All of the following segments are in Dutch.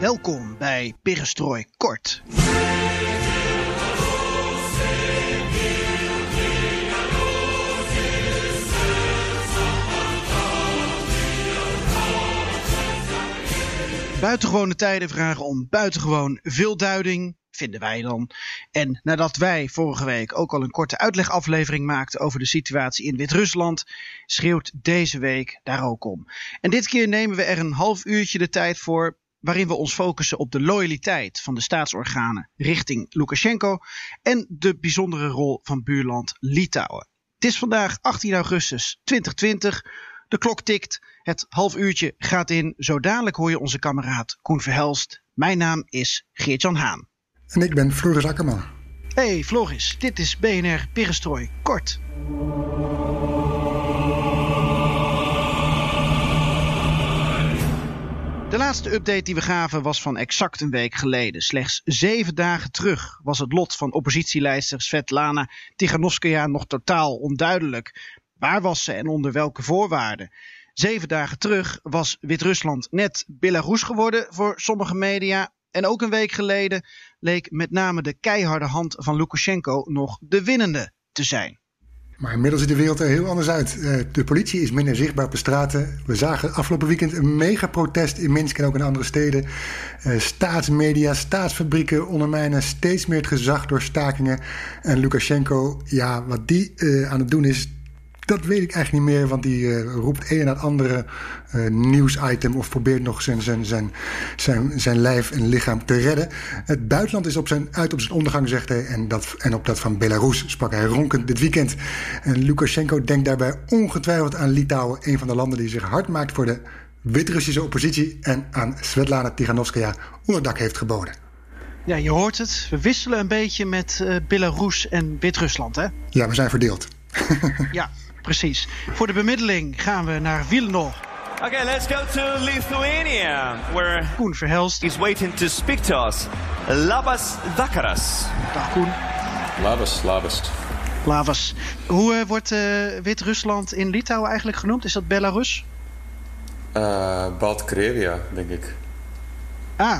Welkom bij Perestrooi Kort. Buitengewone tijden vragen om buitengewoon veel duiding, vinden wij dan. En nadat wij vorige week ook al een korte uitlegaflevering maakten over de situatie in Wit-Rusland, schreeuwt deze week daar ook om. En dit keer nemen we er een half uurtje de tijd voor waarin we ons focussen op de loyaliteit van de staatsorganen richting Lukashenko en de bijzondere rol van buurland Litouwen. Het is vandaag 18 augustus 2020. De klok tikt, het half uurtje gaat in. Zo dadelijk hoor je onze kameraad Koen Verhelst. Mijn naam is Geert-Jan Haan. En ik ben Floris Akkerman. Hey Floris, dit is BNR Perestrooi Kort. Laatste update die we gaven was van exact een week geleden. Slechts zeven dagen terug was het lot van oppositielijster Svetlana Tiganovskaya nog totaal onduidelijk. Waar was ze en onder welke voorwaarden? Zeven dagen terug was Wit-Rusland net Belarus geworden voor sommige media. En ook een week geleden leek met name de keiharde hand van Lukashenko nog de winnende te zijn. Maar inmiddels ziet de wereld er heel anders uit. De politie is minder zichtbaar op de straten. We zagen afgelopen weekend een megaprotest in Minsk en ook in andere steden. Staatsmedia, staatsfabrieken ondermijnen steeds meer het gezag door stakingen. En Lukashenko, ja, wat die aan het doen is, dat weet ik eigenlijk niet meer, want die uh, roept een na het andere uh, nieuwsitem of probeert nog zijn, zijn, zijn, zijn, zijn lijf en lichaam te redden. Het buitenland is op zijn, uit op zijn ondergang, zegt hij, en, dat, en op dat van Belarus sprak hij ronkend dit weekend. En Lukashenko denkt daarbij ongetwijfeld aan Litouwen, een van de landen die zich hard maakt voor de Wit-Russische oppositie en aan Svetlana Tiganovskaya onderdak heeft geboden. Ja, je hoort het. We wisselen een beetje met uh, Belarus en Wit-Rusland, hè? Ja, we zijn verdeeld. ja, precies. Voor de bemiddeling gaan we naar Vilno. Okay, let's go to Lithuania, where Koen Verhelst is waiting to speak to us. Labas Dakaras. Dag Koen. Labas, Labas. Labas. Hoe uh, wordt uh, Wit-Rusland in Litouwen eigenlijk genoemd? Is dat Belarus? Uh, Baltkrevia, denk ik. Ah,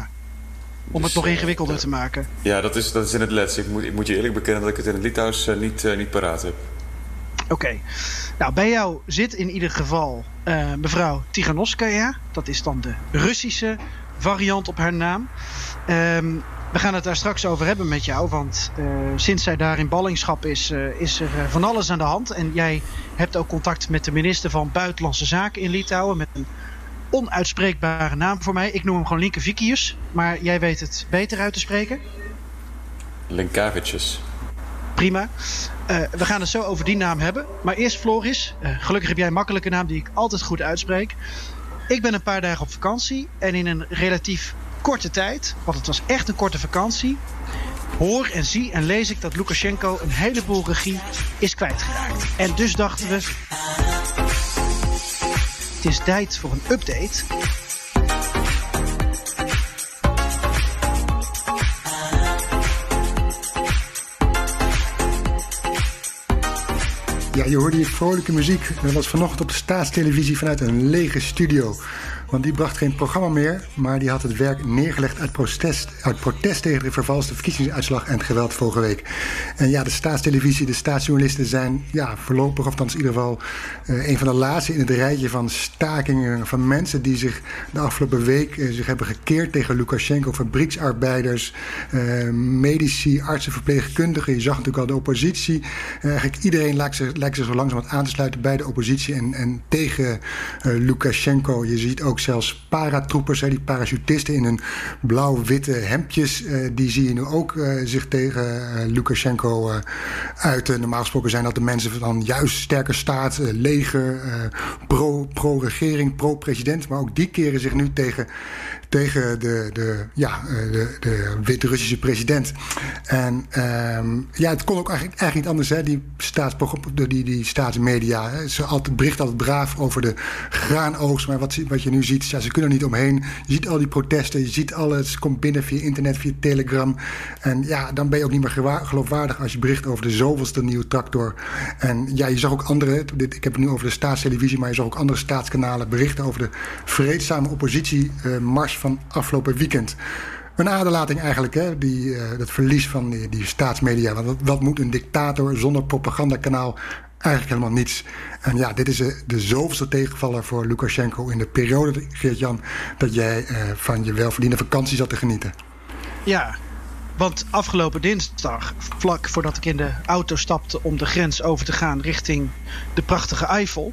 om Dus, het nog uh, ingewikkelder uh, te maken. Ja, dat is, dat is in het Lets. Ik moet, ik moet je eerlijk bekennen dat ik het in het Litouws uh, niet, uh, niet paraat heb. Oké. Okay. Nou, bij jou zit in ieder geval uh, mevrouw Tiganovskaya. Dat is dan de Russische variant op haar naam. Um, we gaan het daar straks over hebben met jou. Want uh, sinds zij daar in ballingschap is, uh, is er van alles aan de hand. En jij hebt ook contact met de minister van Buitenlandse Zaken in Litouwen. Met een onuitspreekbare naam voor mij. Ik noem hem gewoon Linke Vikius. Maar jij weet het beter uit te spreken. Linkavicius. Prima. Uh, we gaan het zo over die naam hebben. Maar eerst Floris. Uh, gelukkig heb jij een makkelijke naam die ik altijd goed uitspreek. Ik ben een paar dagen op vakantie. En in een relatief korte tijd, want het was echt een korte vakantie... hoor en zie en lees ik dat Lukashenko een heleboel regie is kwijtgeraakt. En dus dachten we... Het is tijd voor een update. Ja, je hoorde hier vrolijke muziek. Dat was vanochtend op de staatstelevisie vanuit een lege studio. Want die bracht geen programma meer, maar die had het werk neergelegd uit protest, uit protest tegen de vervalste verkiezingsuitslag en het geweld vorige week. En ja, de staatstelevisie, de staatsjournalisten zijn ja, voorlopig, of in ieder geval, uh, een van de laatste in het rijtje van stakingen van mensen die zich de afgelopen week uh, zich hebben gekeerd tegen Lukashenko, fabrieksarbeiders, uh, medici, artsen, verpleegkundigen. Je zag natuurlijk al de oppositie. eigenlijk iedereen lijkt zich, lijkt zich zo langzaam aan te sluiten bij de oppositie en, en tegen Lukashenko. Je ziet ook zelfs paratroepers, die parachutisten in hun blauw-witte hemdjes. die zie je nu ook zich tegen Lukashenko uiten. Normaal gesproken zijn dat de mensen van juist sterke staat, leger, pro-regering, pro-president. Maar ook die keren zich nu tegen tegen de, de, ja, eh, de, de Wit-Russische president. En um, ja, het kon ook eigenlijk, eigenlijk niet anders. Hè? Die, die, die staatsmedia, hè? ze altijd, bericht altijd braaf over de graanoogst. Maar wat, wat je nu ziet, ja, ze kunnen er niet omheen. Je ziet al die protesten, je ziet alles, komt binnen via internet, via telegram. En ja, dan ben je ook niet meer geloofwaardig als je bericht over de zoveelste nieuwe tractor. En ja, je zag ook andere, dit, ik heb het nu over de staatstelevisie, maar je zag ook andere staatskanalen berichten over de vreedzame oppositiemars van afgelopen weekend. Een aderlating eigenlijk, hè? Die, uh, dat verlies van die, staatsmedia. Want wat, moet een dictator zonder propagandakanaal? Eigenlijk helemaal niets. En ja, dit is de, de zoveelste tegenvaller voor Lukashenko in de periode, Geert-Jan, dat jij uh, van je welverdiende vakantie zat te genieten. Ja, want afgelopen dinsdag, vlak voordat ik in de auto stapte om de grens over te gaan richting de prachtige Eifel,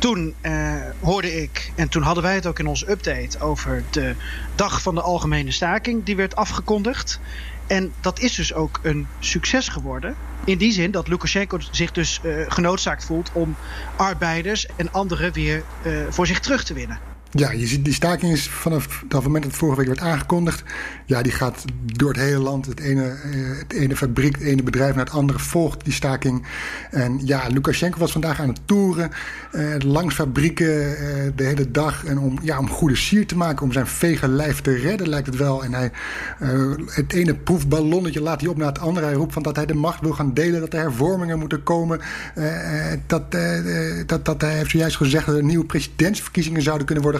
toen uh, hoorde ik, en toen hadden wij het ook in onze update over de dag van de algemene staking, die werd afgekondigd. En dat is dus ook een succes geworden. In die zin dat Lukashenko zich dus uh, genoodzaakt voelt om arbeiders en anderen weer uh, voor zich terug te winnen. Ja, je ziet die staking is vanaf dat moment dat vorige week werd aangekondigd. Ja, die gaat door het hele land. Het ene, eh, het ene fabriek, het ene bedrijf naar het andere volgt die staking. En ja, Lukashenko was vandaag aan het toeren. Eh, langs fabrieken eh, de hele dag. En om, ja, om goede sier te maken, om zijn vege lijf te redden, lijkt het wel. En hij, uh, het ene proefballonnetje laat hij op naar het andere. Hij roept van dat hij de macht wil gaan delen, dat er hervormingen moeten komen. Uh, dat, dat, dat hij heeft zojuist gezegd dat er nieuwe presidentsverkiezingen zouden kunnen worden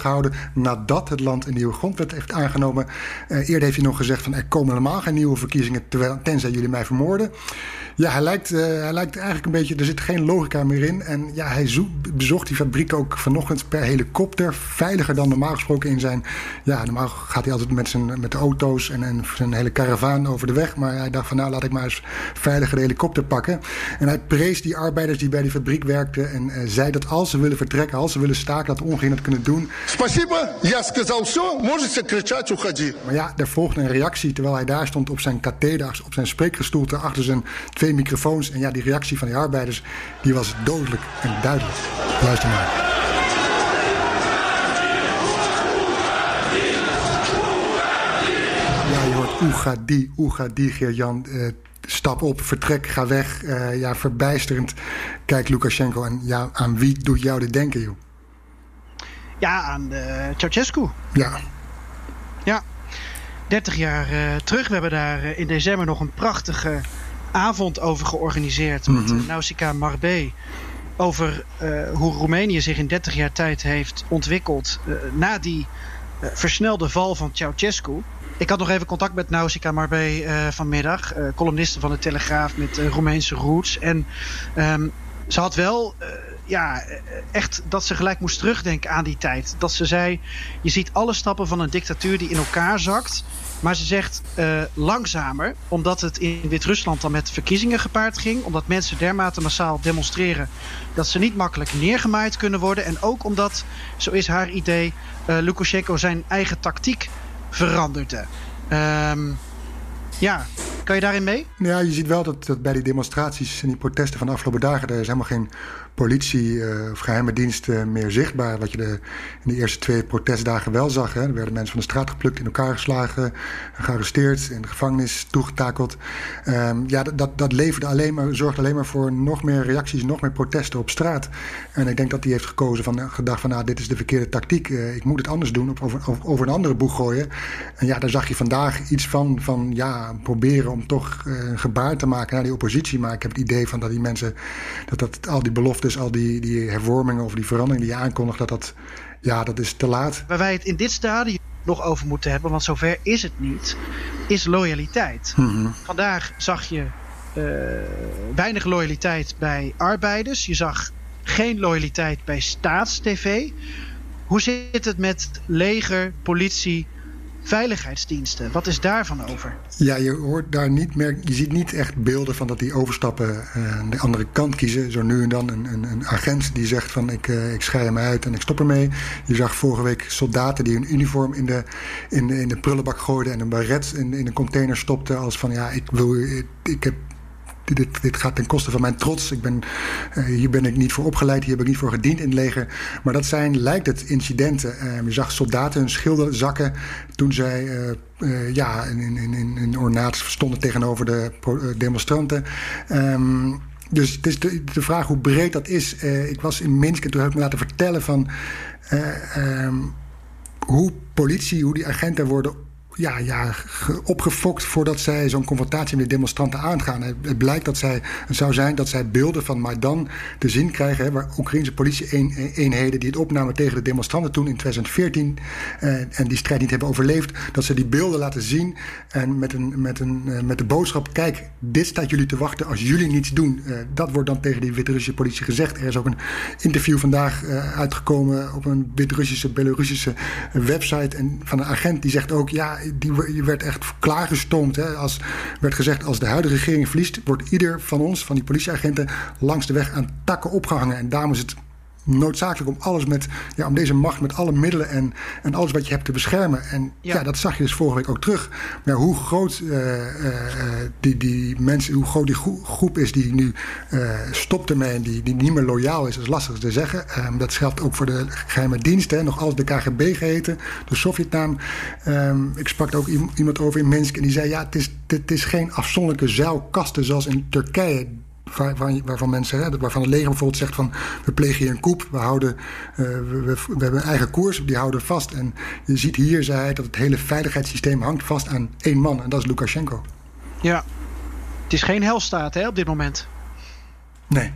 nadat het land een nieuwe grondwet heeft aangenomen. Uh, eerder heeft hij nog gezegd van er komen helemaal geen nieuwe verkiezingen tenzij jullie mij vermoorden. Ja, hij lijkt, uh, hij lijkt eigenlijk een beetje, er zit geen logica meer in. En ja, hij zoekt, bezocht die fabriek ook vanochtend per helikopter. Veiliger dan normaal gesproken in zijn. Ja, normaal gaat hij altijd met, zijn, met de auto's en, en zijn hele karavaan over de weg. Maar hij dacht van nou laat ik maar eens veiliger de helikopter pakken. En hij prees die arbeiders die bij die fabriek werkten. En uh, zei dat als ze willen vertrekken, als ze willen staken, dat ongehinderd kunnen doen. Спасибо, я сказал все, можете кричать, уходи. Maar ja, er volgde een reactie terwijl hij daar stond op zijn katheder, op zijn spreekgestoelte achter zijn twee microfoons. En ja, die reactie van die arbeiders, die was dodelijk en duidelijk. Luister maar. Ja, je hoort Oegadi, Oegadi, Geert-Jan. Uh, stap op, vertrek, ga weg. Uh, ja, verbijsterend. Kijk Lukashenko en ja, aan wie doet jou dit denken, joh? Ja, aan uh, Ceausescu. Ja. Ja, 30 jaar uh, terug. We hebben daar in december nog een prachtige avond over georganiseerd mm -hmm. met Nausicaa Marbe. Over hoe Roemenië zich in 30 jaar tijd heeft ontwikkeld na die versnelde val van Ceausescu. Ik had nog even contact met Nausicaa Marbe vanmiddag, columniste van de Telegraaf met Roemeense roots. En um, ze had wel ja, echt dat ze gelijk moest terugdenken aan die tijd. Dat ze zei: Je ziet alle stappen van een dictatuur die in elkaar zakt. Maar ze zegt uh, langzamer, omdat het in Wit-Rusland dan met verkiezingen gepaard ging. Omdat mensen dermate massaal demonstreren dat ze niet makkelijk neergemaaid kunnen worden. En ook omdat, zo is haar idee, uh, Lukashenko zijn eigen tactiek veranderde. Um, ja, kan je daarin mee? Ja, je ziet wel dat, dat bij die demonstraties en die protesten van de afgelopen dagen... er is helemaal geen politie uh, of geheime dienst uh, meer zichtbaar. Wat je de, in de eerste twee protestdagen wel zag. Hè. Er werden mensen van de straat geplukt, in elkaar geslagen, gearresteerd, in de gevangenis toegetakeld. Um, ja, dat, dat leverde alleen maar, zorgde alleen maar voor nog meer reacties, nog meer protesten op straat. En ik denk dat hij heeft gekozen van, gedacht van, nou, dit is de verkeerde tactiek. Uh, ik moet het anders doen, of over, over een andere boeg gooien. En ja, daar zag je vandaag iets van, van ja, proberen om toch een gebaar te maken naar die oppositie. Maar ik heb het idee van dat die mensen, dat, dat al die beloften dus al die, die hervormingen of die veranderingen die je aankondigt, dat dat, ja, dat is te laat. Waar wij het in dit stadium nog over moeten hebben, want zover is het niet, is loyaliteit. Mm -hmm. Vandaag zag je uh, weinig loyaliteit bij arbeiders. Je zag geen loyaliteit bij staatstv. Hoe zit het met leger, politie, veiligheidsdiensten. Wat is daarvan over? Ja, je hoort daar niet meer. Je ziet niet echt beelden van dat die overstappen uh, de andere kant kiezen. Zo nu en dan een, een, een agent die zegt van ik, uh, ik schei hem uit en ik stop ermee. Je zag vorige week soldaten die hun uniform in de, in, de, in de prullenbak gooiden en een baret in, in een container stopten. Als van ja, ik wil. Ik heb dit, dit, gaat ten koste van mijn trots. Ik ben, uh, hier ben ik niet voor opgeleid, hier heb ik niet voor gediend in het leger. Maar dat zijn, lijkt het, incidenten. Uh, je zag soldaten hun schilden zakken toen zij uh, ja, in, in, in, in ornaat stonden tegenover de demonstranten. Um, dus het is de, vraag hoe breed dat is. ik was in Minsk en toen heb ik me laten vertellen van um, hoe politie, hoe die agenten worden ja, ja, opgefokt voordat zij zo'n confrontatie met de demonstranten aangaan. Het blijkt dat zij, zou zijn dat zij beelden van Maidan te zien krijgen, hè, waar Oekraïnse politie-eenheden die het opnamen tegen de demonstranten toen in 2014 eh, en die strijd niet hebben overleefd, dat ze die beelden laten zien en met, een, met, een, uh, met de boodschap: kijk, dit staat jullie te wachten als jullie niets doen. Uh, dat wordt dan tegen die Wit-Russische politie gezegd. Er is ook een interview vandaag uh, uitgekomen op een Wit-Russische, Belarusische website en van een agent die zegt ook: ja die werd echt klaargestoomd. Hè. Als werd gezegd, als de huidige regering verliest... wordt ieder van ons, van die politieagenten... langs de weg aan takken opgehangen. En daarom is het noodzakelijk om alles met, ja, om deze macht met alle middelen en, en alles wat je hebt te beschermen. En ja. ja dat zag je dus vorige week ook terug. Maar hoe groot uh, uh, die, die mensen, hoe groot die groep is die nu uh, stopt ermee en die, die niet meer loyaal is, is lastig te zeggen. Um, dat geldt ook voor de geheime diensten, nog alles de KGB geheten, de Sovjetnaam. Um, ik sprak ook iemand over in Minsk en die zei: ja, het is, het is geen afzonderlijke zuilkasten zoals in Turkije waarvan, waarvan mensen, waarvan het leger bijvoorbeeld zegt van we plegen hier een koep, we, houden, uh, we, we, we, hebben een eigen koers, die houden vast. En je ziet hier, zei hij, dat het hele veiligheidssysteem hangt vast aan één man en dat is Lukashenko. Ja, het is geen helstaat hè, op dit moment. Nee.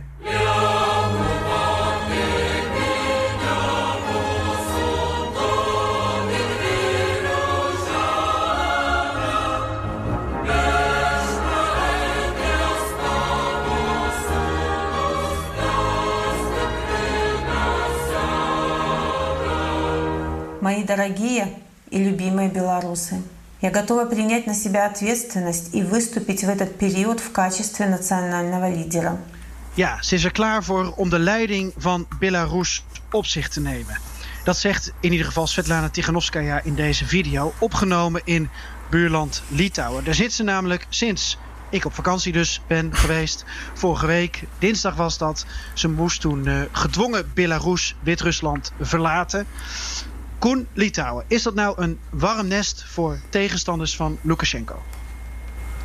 Мои дорогие и любимые белорусы, я готова принять на себя ответственность и выступить в этот период в качестве национального лидера. Ja, ze is er klaar voor om de leiding van Belarus op zich te nemen. Dat zegt in ieder geval Svetlana Tiganovskaya in deze video, opgenomen in buurland Litouwen. Daar zit ze namelijk sinds ik op vakantie dus ben geweest. Vorige week, dinsdag was dat. Ze moest toen uh, gedwongen Belarus, Wit-Rusland verlaten. Koen, Litouwen. Is dat nou een warm nest voor tegenstanders van Lukashenko?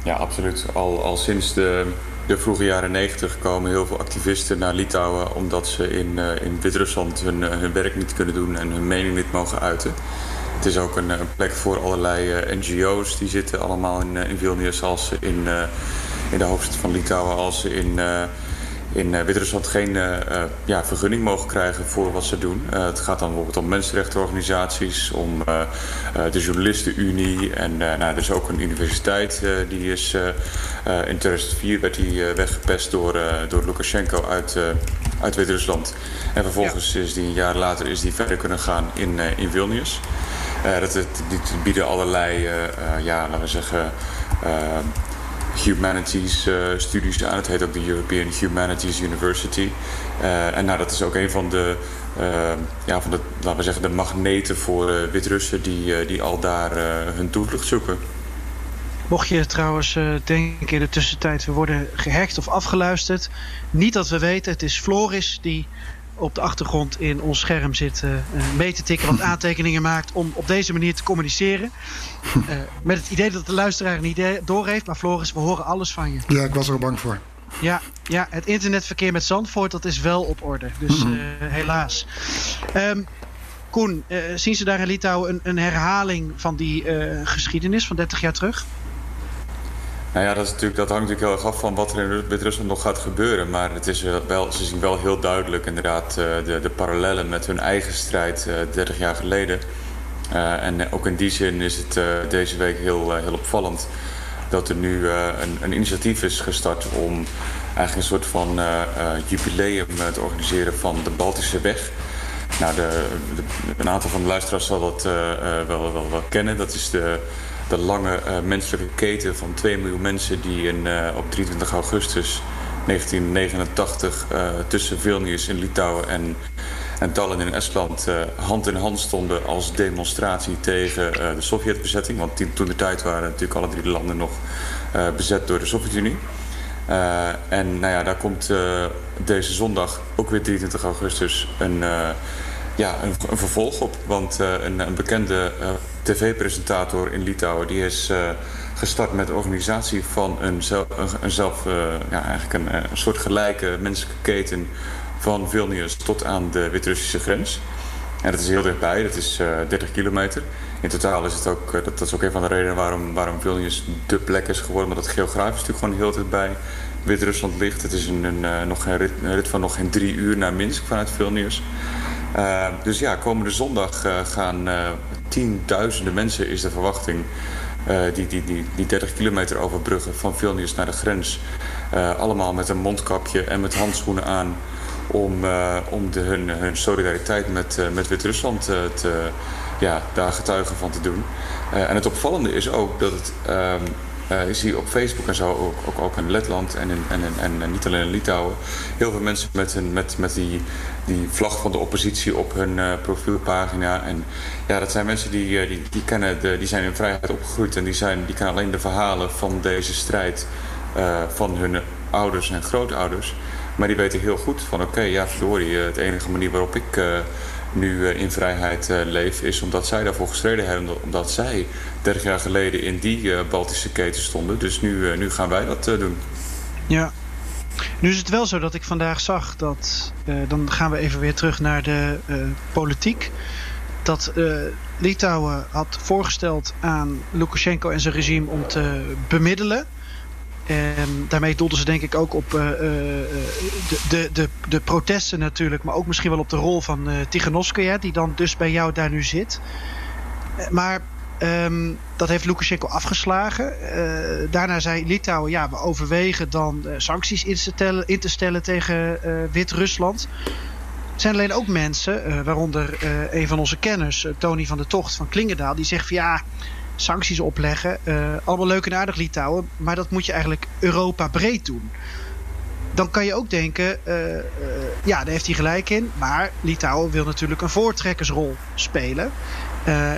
Ja, absoluut. Al, al sinds de, de vroege jaren negentig komen heel veel activisten naar Litouwen... omdat ze in, uh, in Wit-Rusland hun, uh, hun werk niet kunnen doen en hun mening niet mogen uiten. Het is ook een, een plek voor allerlei NGO's. Die zitten allemaal in, in Vilnius als in, in de hoofdstad van Litouwen... als ze in in uh, Wit-Rusland geen uh, uh, ja, vergunning mogen krijgen voor wat ze doen. het gaat dan bijvoorbeeld om mensenrechtenorganisaties, om de Journalistenunie. En nou, er is ook een universiteit die is in 2004 werd die weggepest door, door Lukashenko uit, uit Wit-Rusland. En vervolgens ja. is die een jaar later is die verder kunnen gaan in, in Vilnius. dat, het, die bieden allerlei, ja, laten we zeggen humanities uh, studies aan. Het heet ook de European Humanities University. Uh, en nou, dat is ook een van de, uh, ja, van de, laten we zeggen, de magneten voor Wit-Russen die, die al daar hun toevlucht zoeken. Mocht je trouwens denken in de tussentijd, we worden gehackt of afgeluisterd. Niet dat we weten, het is Floris die op de achtergrond in ons scherm zit uh, mee te tikken, wat aantekeningen maakt om op deze manier te communiceren. Uh, met het idee dat de luisteraar niet doorheeft, maar Floris, we horen alles van je. Ja, ik was er bang voor. Ja, ja, het internetverkeer met Zandvoort, dat is wel op orde. Dus uh, helaas. Um, Koen, zien ze daar in Litouwen een, een herhaling van die geschiedenis van 30 jaar terug? Nou ja, dat, is natuurlijk, dat hangt natuurlijk heel erg af van wat er in Wit-Rusland nog gaat gebeuren. Maar het is wel, ze zien wel heel duidelijk inderdaad de, de parallellen met hun eigen strijd 30 jaar geleden. Uh, en ook in die zin is het deze week heel, heel opvallend dat er nu een, een, initiatief is gestart om eigenlijk een soort van jubileum te organiseren van de Baltische Weg. Nou, de, een aantal van de luisteraars zal dat wel, wel, wel kennen. Dat is de, de lange menselijke keten van 2 miljoen mensen die in, op 23 augustus 1989 tussen Vilnius in Litouwen en en Tallinn in Estland hand in hand stonden als demonstratie tegen uh, de Sovjetbezetting. Want die, toen de tijd waren natuurlijk alle drie de landen nog bezet door de Sovjet-Unie. en nou ja, daar komt deze zondag, ook weer 23 augustus, een, ja, een, vervolg op. Want een, een, bekende tv-presentator in Litouwen die is gestart met de organisatie van een, zelf, een, zelf, ja, eigenlijk een, een soort gelijke menselijke keten van Vilnius tot aan de Wit-Russische grens. En dat is heel dichtbij, dat is uh, eh, 30 kilometer. In totaal is het ook, dat, dat, is ook een van de redenen waarom, waarom Vilnius de plek is geworden. Omdat het geografisch natuurlijk gewoon heel dichtbij Wit-Rusland ligt. Het is een, een, nog een rit, een, rit, van nog geen drie uur naar Minsk vanuit Vilnius. Dus ja, komende zondag gaan tienduizenden mensen, is de verwachting... die, die, die, die 30 kilometer overbruggen van Vilnius naar de grens. allemaal met een mondkapje en met handschoenen aan om, om de, hun, hun solidariteit met, met Wit-Rusland te, ja, daar getuigen van te doen. en het opvallende is ook dat het, je ziet op Facebook en zo, ook, ook, ook in Letland en, in, en, en, en, niet alleen in Litouwen, heel veel mensen met, hun, met, met die, die vlag van de oppositie op hun profielpagina. En ja, dat zijn mensen die, die, die, kennen de, die zijn in vrijheid opgegroeid en die, zijn, die kennen alleen de verhalen van deze strijd van hun ouders en grootouders. Maar die weten heel goed van oké, ja verdorie, het enige manier waarop ik uh, nu uh, in vrijheid uh, leef... is omdat zij daarvoor gestreden hebben. Omdat zij 30 jaar geleden in die Baltische keten stonden. Dus nu, nu gaan wij dat doen. Ja. Nu is het wel zo dat ik vandaag zag dat... dan gaan we even weer terug naar de politiek. Dat Litouwen had voorgesteld aan Lukashenko en zijn regime om te bemiddelen en daarmee doelden ze denk ik ook op uh, de, de, de, de, protesten natuurlijk, maar ook misschien wel op de rol van uh, die dan dus bij jou daar nu zit. Maar um, dat heeft Lukashenko afgeslagen. Daarna zei Litouwen, ja, we overwegen dan sancties in te, stellen, tegen Wit-Rusland. Er zijn alleen ook mensen, waaronder een van onze kenners, Tony van der Tocht van Klingendaal, die zegt van ja sancties opleggen. Uh, allemaal leuk en aardig Litouwen, maar dat moet je eigenlijk Europa breed doen. Dan kan je ook denken, uh, uh, ja, daar heeft hij gelijk in. Maar Litouwen wil natuurlijk een voortrekkersrol spelen.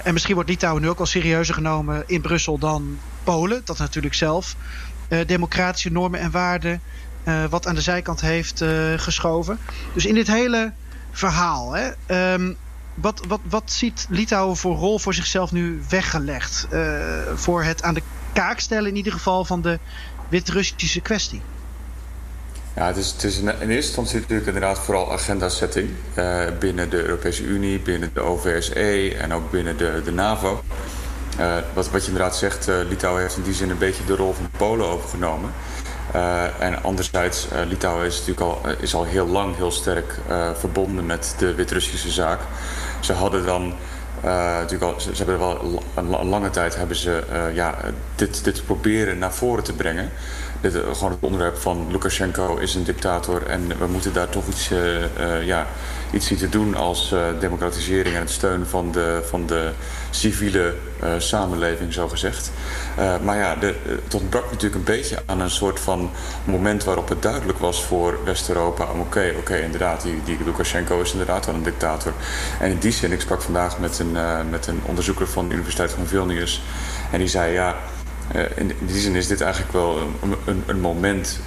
en misschien wordt Litouwen nu ook al serieuzer genomen in Brussel dan Polen. Dat natuurlijk zelf democratische normen en waarden wat aan de zijkant heeft geschoven. Dus in dit hele verhaal, hè, um, wat, wat, wat ziet Litouwen voor rol voor zichzelf nu weggelegd? Uh, voor het aan de kaak stellen in ieder geval van de Wit-Russische kwestie? Ja, het is, het is in, eerste instantie natuurlijk inderdaad vooral agenda-setting uh, binnen de Europese Unie, binnen de OVSE en ook binnen de, de NAVO. Uh, wat, wat je inderdaad zegt, Litouwen heeft in die zin een beetje de rol van Polen overgenomen. Uh, en anderzijn, uh, Litouwen is natuurlijk al, is al heel lang heel sterk verbonden met de Wit-Russische zaak. Ze hadden dan natuurlijk al, ze, ze, hebben wel een, lange tijd hebben ze ja, dit, dit proberen naar voren te brengen. Dit, gewoon het onderwerp van Lukashenko is een dictator en we moeten daar toch iets, ja, iets zien te doen als democratisering en het steun van de, van de civiele uh, samenleving, zo gezegd. Uh, maar ja, de, het ontbrak natuurlijk een beetje aan een soort van moment waarop het duidelijk was voor West-Europa: oké, oké, inderdaad, die, die Lukashenko is inderdaad wel een dictator. En in die zin, ik sprak vandaag met een, met een onderzoeker van de Universiteit van Vilnius. En die zei: ja. in die zin is dit eigenlijk wel een, een, een moment.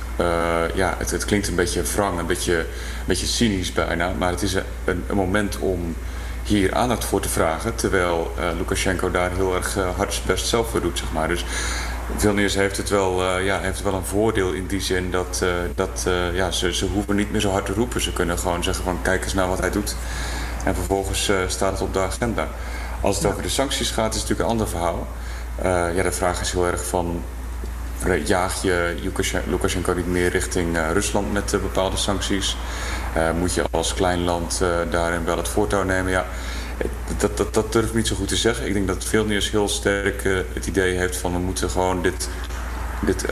Ja, het, het, klinkt een beetje wrang, een beetje, een beetje cynisch bijna. Maar het is een, een moment om hier aandacht voor te vragen. Terwijl uh, Lukashenko daar heel erg uh, hard zijn best zelf voor doet, zeg maar. Dus Vilnius heeft het wel, ja, heeft wel een voordeel in die zin dat, dat ja, ze, ze hoeven niet meer zo hard te roepen. Ze kunnen gewoon zeggen van kijk eens naar wat hij doet. En vervolgens staat het op de agenda. Als het over de sancties gaat, is het natuurlijk een ander verhaal. ja, de vraag is heel erg van jaag je Lukashenko niet meer richting Rusland met bepaalde sancties? Uh, moet je als klein land daarin wel het voortouw nemen? Ja, dat, dat, dat durf ik niet zo goed te zeggen. Ik denk dat Vilnius heel sterk het idee heeft van we moeten gewoon dit, dit,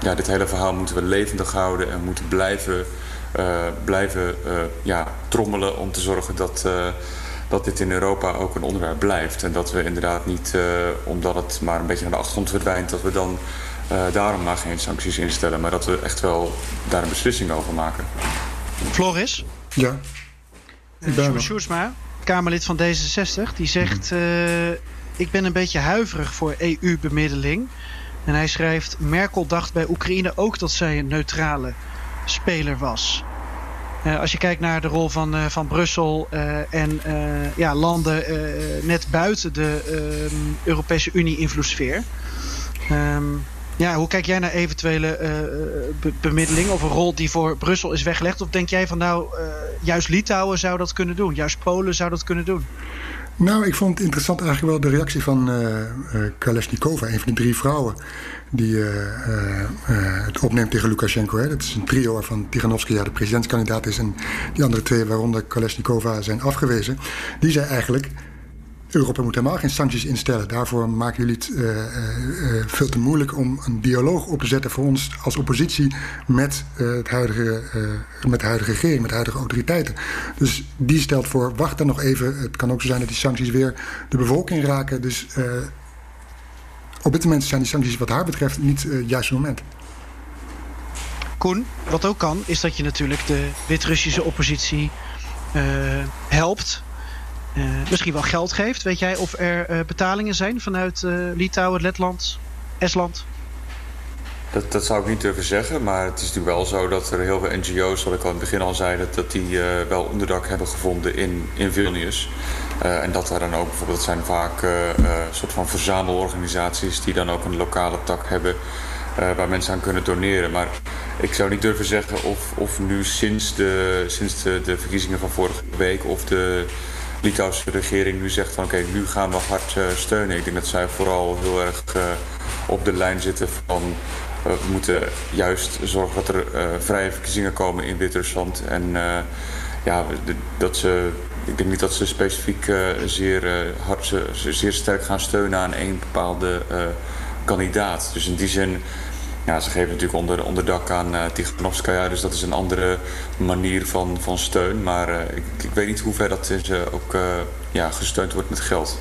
ja, dit hele verhaal moeten we levendig houden en moeten blijven blijven ja, trommelen om te zorgen dat dat dit in Europa ook een onderwerp blijft. En dat we inderdaad niet, omdat het maar een beetje naar de achtergrond verdwijnt... dat we dan daarom maar geen sancties instellen. Maar dat we echt wel daar een beslissing over maken. Floris? Ja. Sjoerd Sjoerdsma, Kamerlid van D66, die zegt... Mhm. ik ben een beetje huiverig voor EU-bemiddeling... En hij schrijft: Merkel dacht bij Oekraïne ook dat zij een neutrale speler was. Uh, als je kijkt naar de rol van, uh, van Brussel uh, en ja, landen net buiten de ehm, Europese Unie-invloedssfeer. Um, ja, hoe kijk jij naar eventuele be bemiddeling of een rol die voor Brussel is weggelegd? Of denk jij van nou, juist Litouwen zou dat kunnen doen, juist Polen zou dat kunnen doen? Nou, ik vond het interessant eigenlijk wel de reactie van uh, Kalesnikova, een van die drie vrouwen die het opneemt tegen Lukashenko. Hè. Dat is een trio waarvan Tiganovskaya de presidentskandidaat is en die andere twee, waaronder Kalesnikova, zijn afgewezen. Die zei eigenlijk Europa moet helemaal geen sancties instellen. Daarvoor maken jullie het uh, uh, veel te moeilijk om een dialoog op te zetten voor ons als oppositie met, het huidige, met de huidige regering, met de huidige autoriteiten. Dus die stelt voor, wacht dan nog even. Het kan ook zo zijn dat die sancties weer de bevolking raken. Dus op dit moment zijn die sancties wat haar betreft niet het juiste moment. Koen, wat ook kan, is dat je natuurlijk de Wit-Russische oppositie helpt misschien wel geld geeft. Weet jij of er uh, betalingen zijn vanuit uh, Litouwen, Letland, Estland? Dat, dat zou ik niet durven zeggen, maar het is natuurlijk wel zo dat er heel veel NGO's, wat ik al in het begin al zei, dat, dat die wel onderdak hebben gevonden in, in Vilnius. en dat er dan ook bijvoorbeeld, zijn vaak een soort van verzamelorganisaties die dan ook een lokale tak hebben waar mensen aan kunnen doneren. Maar ik zou niet durven zeggen of, of nu sinds, de, sinds de, de verkiezingen van vorige week of de Litouwse regering nu zegt van oké, nu gaan we hard uh, steunen. Ik denk dat zij vooral heel erg uh, op de lijn zitten van uh, we moeten juist zorgen dat er vrije verkiezingen komen in Wit-Rusland. En ja, dat ze, ik denk niet dat ze specifiek zeer hard, zeer sterk gaan steunen aan één bepaalde kandidaat. Dus in die zin ja, ze geven natuurlijk onder, onderdak aan uh. Dus dat is een andere manier van, van steun. Maar uh, ik, ik, weet niet hoe ver dat is, uh, ook ja, gesteund wordt met geld.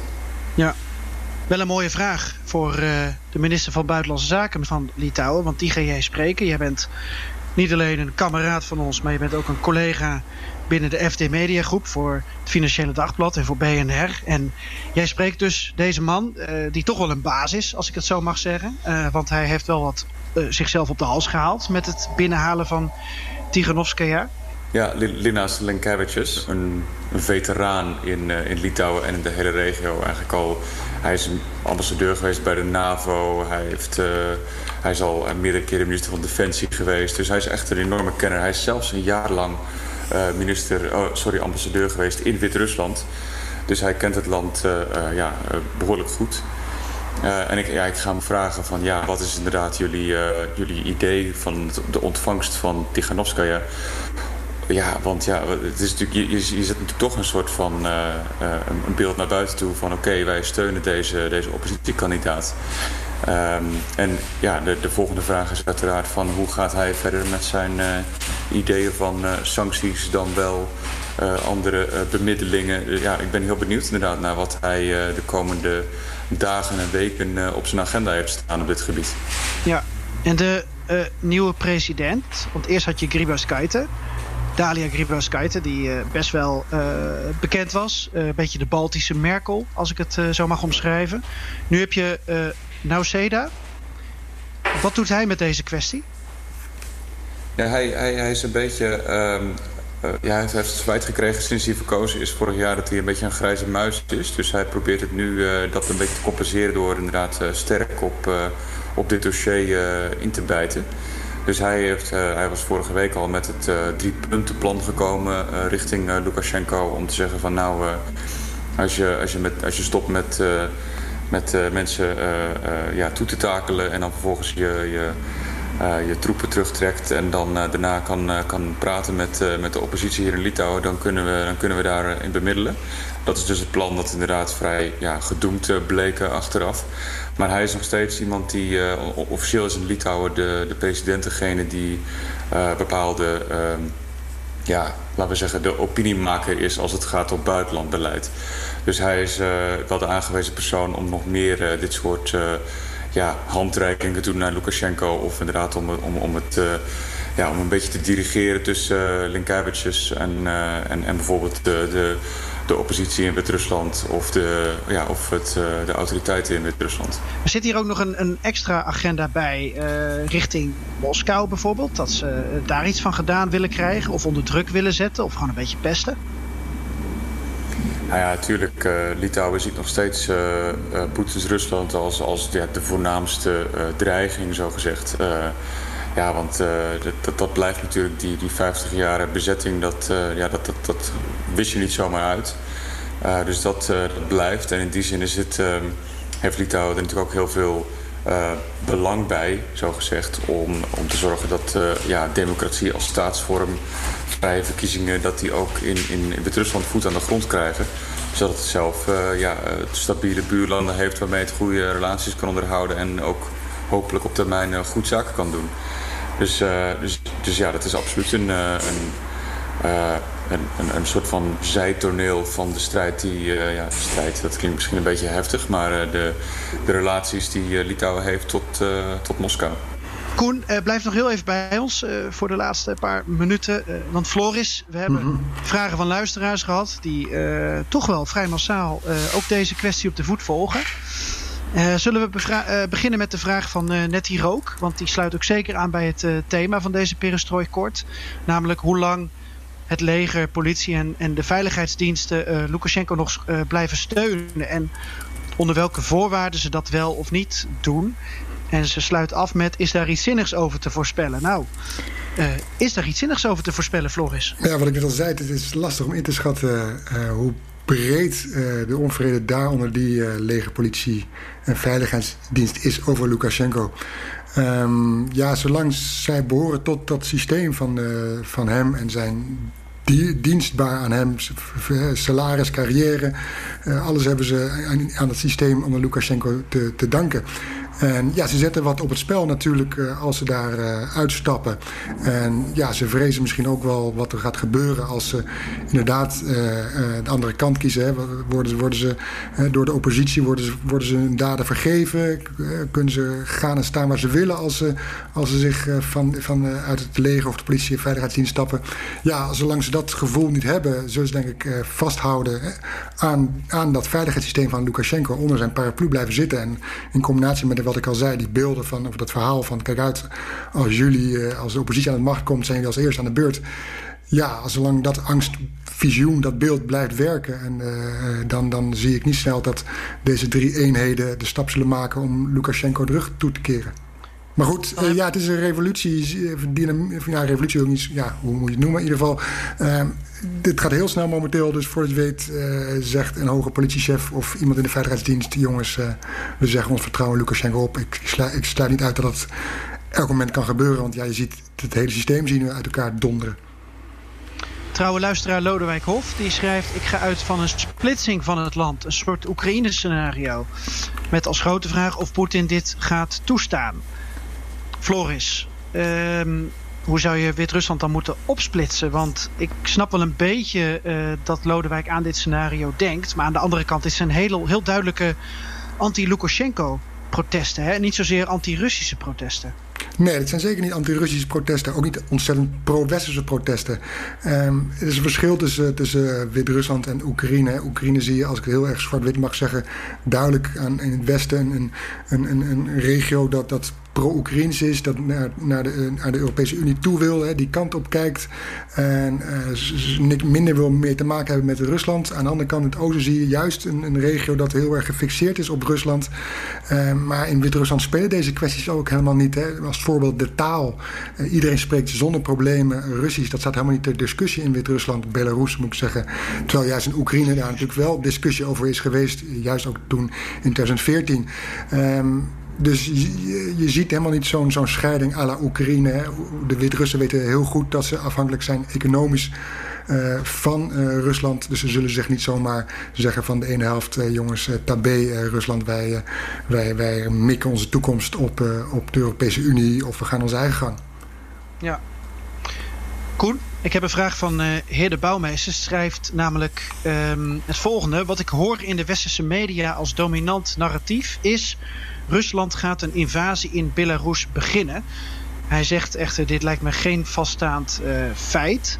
Ja, wel een mooie vraag voor de minister van Buitenlandse Zaken van Litouwen. Want die ga jij spreken. Jij bent niet alleen een kameraad van ons, maar je bent ook een collega binnen de FD Media Groep voor het Financiële Dagblad en voor BNR. En jij spreekt dus deze man, die toch wel een baas is, als ik het zo mag zeggen. want hij heeft wel wat uh, zichzelf op de hals gehaald met het binnenhalen van Tiganovskaya? Ja, Linas Lenkevicius, een, een veteraan in, uh, in Litouwen en in de hele regio. Eigenlijk al, hij is ambassadeur geweest bij de NAVO. Hij, heeft, hij is al meerdere keren minister van Defensie geweest. Dus hij is echt een enorme kenner. Hij is zelfs een jaar lang minister, oh, sorry, ambassadeur geweest in Wit-Rusland. Dus hij kent het land ja, behoorlijk goed. En ik, ja, ik ga me vragen van ja, wat is inderdaad jullie, jullie idee van de ontvangst van Tiganovskaya? Ja, want ja, het is natuurlijk, je, je, zet natuurlijk toch een soort van een beeld naar buiten toe van oké, wij steunen deze, deze oppositiekandidaat. Um, en ja, de, de volgende vraag is uiteraard van hoe gaat hij verder met zijn ideeën van sancties dan wel andere bemiddelingen. ja, ik ben heel benieuwd inderdaad naar wat hij de komende dagen en weken op zijn agenda heeft staan op dit gebied. Ja, en de nieuwe president, want eerst had je Grybauskaite, Dalia Grybauskaite, die best wel bekend was. een beetje de Baltische Merkel, als ik het zo mag omschrijven. Nu heb je Nauseda. Wat doet hij met deze kwestie? Ja, hij, hij, hij is een beetje um, uh, ja, hij heeft het spijt gekregen sinds hij verkozen is vorig jaar dat hij een beetje een grijze muis is. Dus hij probeert het nu uh, dat een beetje te compenseren door inderdaad uh, sterk op, op dit dossier in te bijten. Dus hij, heeft, hij was vorige week al met het drie punten plan gekomen richting Lukashenko om te zeggen van nou, als, je, als, je met, als je stopt met, met mensen ja, toe te takelen en dan vervolgens je, je uh, je troepen terugtrekt en dan uh, daarna kan, uh, kan praten met, met de oppositie hier in Litouwen, dan kunnen we, dan kunnen we daarin bemiddelen. Dat is dus het plan dat inderdaad vrij ja, gedoemd bleken achteraf. Maar hij is nog steeds iemand die, officieel is in Litouwen de, de president degene die bepaalde ehm, ja, laten we zeggen, de opiniemaker is als het gaat om buitenlandbeleid. Dus hij is wel de aangewezen persoon om nog meer dit soort ja, handreikingen doen naar Lukashenko. Of inderdaad om, om, om het ja, om een beetje te dirigeren tussen uh, en, uh, en, en bijvoorbeeld de, de, de oppositie in Wit-Rusland of, de, ja, of het, de autoriteiten in Wit-Rusland. Er zit hier ook nog een, een extra agenda bij richting Moskou bijvoorbeeld. Dat ze daar iets van gedaan willen krijgen of onder druk willen zetten of gewoon een beetje pesten. Nou ja, natuurlijk. Uh, Litouwen ziet nog steeds uh, uh, Poetins Rusland als, als ja, de voornaamste dreiging, zo gezegd. Ja, want dat, dat, blijft natuurlijk die, die 50 jaar bezetting, dat, ja, dat, dat, dat wist je niet zomaar uit. Dus dat, dat blijft. En in die zin is het, heeft Litouwen er natuurlijk ook heel veel belang bij, zo gezegd, om, om te zorgen dat ja, democratie als staatsvorm, vrije verkiezingen, dat die ook in, in, in Wit-Rusland voet aan de grond krijgen. Zodat het zelf ja, stabiele buurlanden heeft waarmee het goede relaties kan onderhouden en ook hopelijk op termijn goed zaken kan doen. Dus, uh, dus, dus, ja, dat is absoluut een, uh, een, uh, een, een, soort van zijtoneel van de strijd die, ja, strijd, dat klinkt misschien een beetje heftig, maar de, de relaties die Litouwen heeft tot, tot Moskou. Koen, blijf nog heel even bij ons voor de laatste paar minuten. want Floris, we hebben mm -hmm. vragen van luisteraars gehad die toch wel vrij massaal ook deze kwestie op de voet volgen. Uh, zullen we uh, beginnen met de vraag van uh, Nettie Rook? Want die sluit ook zeker aan bij het thema van deze perestrooikort. Namelijk hoe lang het leger, politie en, en de veiligheidsdiensten Lukashenko nog blijven steunen. En onder welke voorwaarden ze dat wel of niet doen. En ze sluit af met: is daar iets zinnigs over te voorspellen? Nou, is daar iets zinnigs over te voorspellen, Floris? Ja, wat ik net al zei, het is lastig om in te schatten hoe breed uh, de onvrede daar onder die uh, legerpolitie en veiligheidsdienst is over Lukashenko. Um, ja, zolang zij behoren tot dat systeem van, van hem en zijn dienstbaar aan hem, salaris, carrière. alles hebben ze aan, aan het systeem onder Lukashenko te, te danken. En ja, ze zetten wat op het spel natuurlijk uh, als ze daar uh, uitstappen. En ja, ze vrezen misschien ook wel wat er gaat gebeuren als ze inderdaad uh, de andere kant kiezen. Worden, worden ze door de oppositie worden ze, worden ze hun daden vergeven? kunnen ze gaan en staan waar ze willen als ze, als ze zich van, van, uit het leger of de politie en veiligheidsdienst stappen? Ja, zolang ze dat gevoel niet hebben, zullen ze denk ik vasthouden aan, aan dat veiligheidssysteem van Lukashenko. Onder zijn paraplu blijven zitten. En in combinatie met de wat ik al zei, die beelden van, of dat verhaal van... kijk uit, als jullie, eh, als de oppositie aan de macht komt... zijn jullie als eerste aan de beurt. Ja, zolang dat angstvisioen, dat beeld blijft werken... En, uh, dan, dan zie ik niet snel dat deze drie eenheden de stap zullen maken... om Lukashenko de rug toe te keren. Maar goed, uh, ja, het is een revolutie. Ja, revolutie ook niet. Ja, hoe moet je het noemen? In ieder geval, uh, dit gaat heel snel momenteel. Dus voor het weet uh, zegt een hoge politiechef of iemand in de veiligheidsdienst... jongens, we zeggen ons vertrouwen Lukashenko op. Ik, sluit, ik sluit niet uit dat dat elk moment kan gebeuren. Want ja, je ziet het hele systeem zien we uit elkaar donderen. Trouwe luisteraar Lodewijk Hof die schrijft... ik ga uit van een splitsing van het land. Een soort Oekraïne-scenario. Met als grote vraag of Poetin dit gaat toestaan. Floris, um, hoe zou je Wit-Rusland dan moeten opsplitsen? Want ik snap wel een beetje uh, dat Lodewijk aan dit scenario denkt. Maar aan de andere kant is het een heel, duidelijke anti-Lukashenko protesten. Hè? Niet zozeer anti-Russische protesten. Nee, het zijn zeker niet anti-Russische protesten. Ook niet ontzettend pro-westerse protesten. Er is een verschil tussen, tussen Wit-Rusland en Oekraïne. Oekraïne zie je, als ik het heel erg zwart-wit mag zeggen... duidelijk aan, in het westen een, een, een, een regio dat, dat pro-Oekraïns is, dat naar, naar, de, naar de Europese Unie toe wil, hè, die kant op kijkt en uh, minder wil meer te maken hebben met Rusland. Aan de andere kant, in het oosten zie je juist een, een regio dat heel erg gefixeerd is op Rusland. Uh, maar in Wit-Rusland spelen deze kwesties ook helemaal niet. Hè. Als voorbeeld de taal. Uh, iedereen spreekt zonder problemen Russisch. Dat staat helemaal niet ter discussie in Wit-Rusland, Belarus moet ik zeggen. Terwijl juist in Oekraïne daar natuurlijk wel discussie over is geweest, juist ook toen in 2014. Um, dus je, je, ziet helemaal niet zo'n scheiding à la Oekraïne. De Wit-Russen weten heel goed dat ze afhankelijk zijn economisch uh, van uh, Rusland. Dus ze zullen zich niet zomaar zeggen van de ene helft... Uh, jongens, tabé Rusland, wij, wij, wij mikken onze toekomst op, op de Europese Unie... of we gaan onze eigen gang. Ja. Koen? Ik heb een vraag van heer de Bouwmeester. Schrijft namelijk um, het volgende. Wat ik hoor in de westerse media als dominant narratief is... Rusland gaat een invasie in Belarus beginnen. Hij zegt echter, dit lijkt me geen vaststaand uh, feit.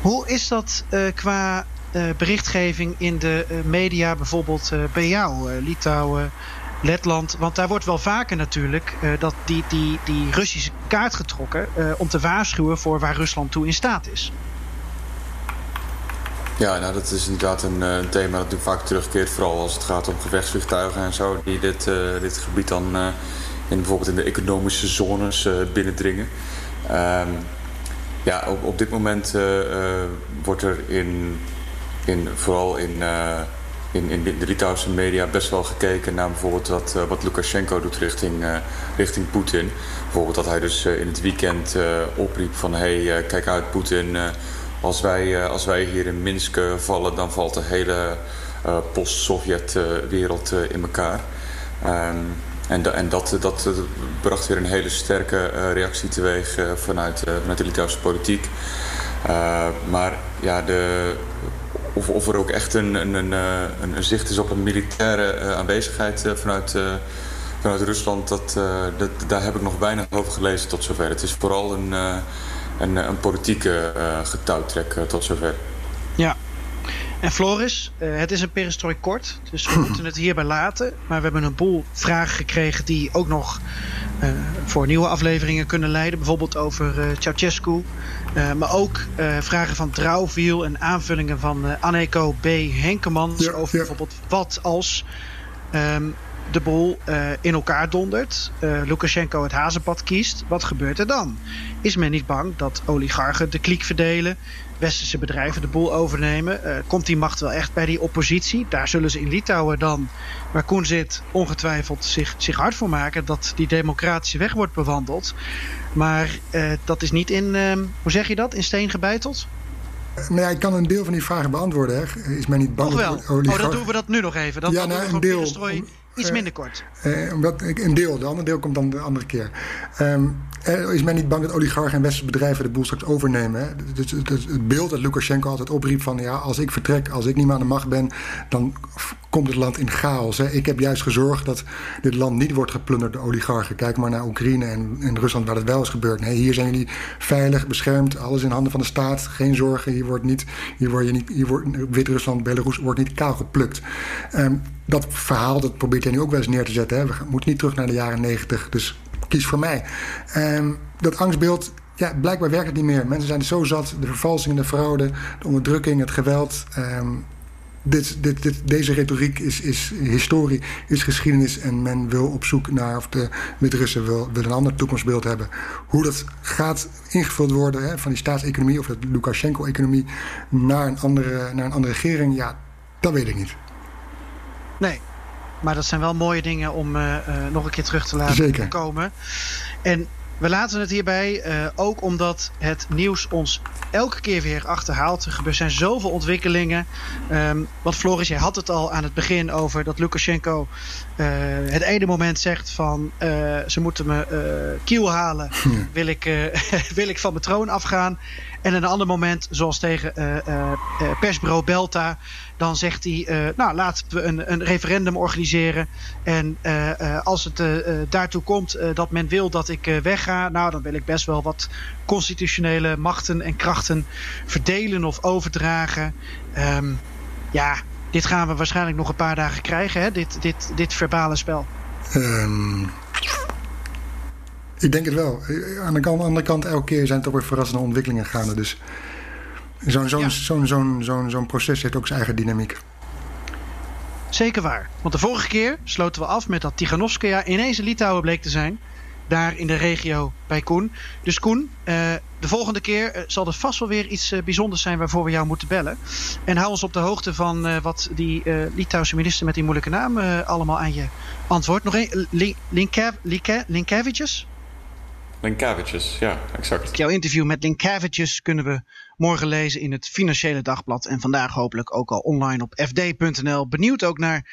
Hoe is dat uh, qua berichtgeving in de media, bijvoorbeeld bij jou, Litouwen, Letland. Want daar wordt wel vaker natuurlijk dat die, die, die Russische kaart getrokken om te waarschuwen voor waar Rusland toe in staat is. Ja, nou dat is inderdaad een, een thema dat nu vaak terugkeert. Vooral als het gaat om gevechtsvliegtuigen en zo. Die dit, uh, dit gebied dan in, bijvoorbeeld in de economische zones binnendringen. Um, ja, op, op dit moment wordt er in, in, vooral in in, in de Litouwse media best wel gekeken naar bijvoorbeeld wat, wat Lukashenko doet richting, richting Poetin. Bijvoorbeeld dat hij dus in het weekend opriep van hé, hey, kijk uit Poetin, als, wij, als wij hier in Minsk vallen dan valt de hele post-Sovjet-wereld in elkaar. Um, en, en dat, dat bracht weer een hele sterke reactie teweeg vanuit, vanuit de Litouwse politiek. maar ja, de, of, of er ook echt een, een, een, eh, een, zicht is op een militaire aanwezigheid vanuit, vanuit Rusland, dat, dat, daar heb ik nog weinig over gelezen tot zover. Het is vooral een, een, een politieke getouwtrek tot zover. Ja. En Floris, het is een perestrooi kort, dus we moeten het hierbij laten. Maar we hebben een boel vragen gekregen die ook nog uh, voor nieuwe afleveringen kunnen leiden. Bijvoorbeeld over uh, Ceausescu. Uh, maar ook vragen van Trouwviel en aanvullingen van Aneko B. Henkemans. Ja, over ja. bijvoorbeeld wat als um, de boel in elkaar dondert. Lukashenko het hazenpad kiest. Wat gebeurt er dan? Is men niet bang dat oligarchen de kliek verdelen? westerse bedrijven de boel overnemen. Uh, komt die macht wel echt bij die oppositie? Daar zullen ze in Litouwen dan, waar Koen zit, ongetwijfeld zich, zich hard voor maken dat die democratische weg wordt bewandeld. Maar dat is niet in, uh, hoe zeg je dat, in steen gebeiteld? Nou ja, ik kan een deel van die vragen beantwoorden. Hè. Is mij niet bang wel. Oh, dan doen we dat nu nog even. Dan, ja, nou, een deel. Iets minder kort. Uh, omdat, een deel, de andere deel komt dan de andere keer. Um, er is men niet bang dat oligarchen en westerse bedrijven de boel straks overnemen. Hè? Dus het, het, beeld dat Lukashenko altijd opriep van... ja, als ik vertrek, als ik niet meer aan de macht ben... dan komt het land in chaos. Ik heb juist gezorgd dat dit land niet wordt geplunderd door oligarchen. Kijk maar naar Oekraïne en, Rusland waar dat wel gebeurd. Nee, hier zijn jullie veilig, beschermd, alles in handen van de staat. Geen zorgen, hier wordt niet... Hier word je niet hier wordt, Wit-Rusland, Belarus wordt niet kaal geplukt. Um, dat verhaal dat probeert hij nu ook wel eens neer te zetten. We moeten niet terug naar de jaren negentig. Dus kies voor mij. Um, dat angstbeeld, ja, blijkbaar werkt het niet meer. Mensen zijn zo zat. De vervalsingen, de fraude, de onderdrukking, het geweld. Dit, dit, dit, deze retoriek is, is historie, is geschiedenis. En men wil op zoek naar, of de Wit-Russen wil, wil een ander toekomstbeeld hebben. Hoe dat gaat ingevuld worden hè, van die staatseconomie of de Lukashenko-economie naar, een andere, naar een andere regering, ja, dat weet ik niet. Nee, maar dat zijn wel mooie dingen om uh, uh, nog een keer terug te laten Zeker. komen. En we laten het hierbij, uh, ook omdat het nieuws ons elke keer weer achterhaalt. Er zijn zoveel ontwikkelingen. Um, want Floris, jij had het al aan het begin over dat Lukashenko uh, het ene moment zegt van uh, ze moeten me kiel halen. Wil, ik, wil ik van mijn troon afgaan. En een ander moment, zoals tegen persbureau Belta dan zegt hij, uh, nou laten we een, een referendum organiseren. En uh, uh, als het daartoe komt dat men wil dat ik wegga, nou dan wil ik best wel wat constitutionele machten en krachten verdelen of overdragen. Um, ja, dit gaan we waarschijnlijk nog een paar dagen krijgen, hè? Dit, dit, dit verbale spel. Um, ik denk het wel. Aan de andere kant, elke keer zijn toch weer verrassende ontwikkelingen gaande. Dus Zo'n zo'n ja. zo'n zo'n zo'n zo'n proces heeft ook zijn eigen dynamiek. Zeker waar. Want de vorige keer sloten we af met dat Tiganovskaya ineens in Litouwen bleek te zijn. Daar in de regio bij Koen. Dus Koen, uh, de volgende keer uh, zal er vast wel weer iets uh, bijzonders zijn waarvoor we jou moeten bellen. En hou ons op de hoogte van wat die Litouwse minister met die moeilijke naam allemaal aan je antwoordt. Nog één, Linkevicius? Linkavicius, ja, exact. Jouw interview met Linkavicius kunnen we morgen lezen in het Financiële Dagblad. En vandaag hopelijk ook al online op fd.nl. Benieuwd ook naar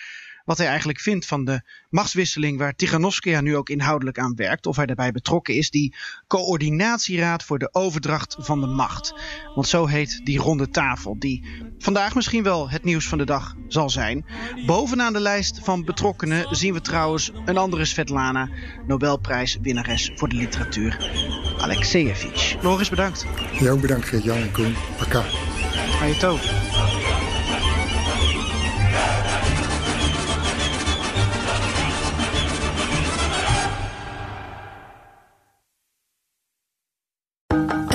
wat hij eigenlijk vindt van de machtswisseling waar Tiganovskaya nu ook inhoudelijk aan werkt. Of hij daarbij betrokken is, die coördinatieraad voor de overdracht van de macht. Want zo heet die ronde tafel, die vandaag misschien wel het nieuws van de dag zal zijn. Bovenaan de lijst van betrokkenen zien we trouwens een andere Svetlana, Nobelprijswinnares voor de literatuur, Alexeyevich. Loris, bedankt. Jij ook bedankt, Geert-Jan en Koen. Paka. Hayatov.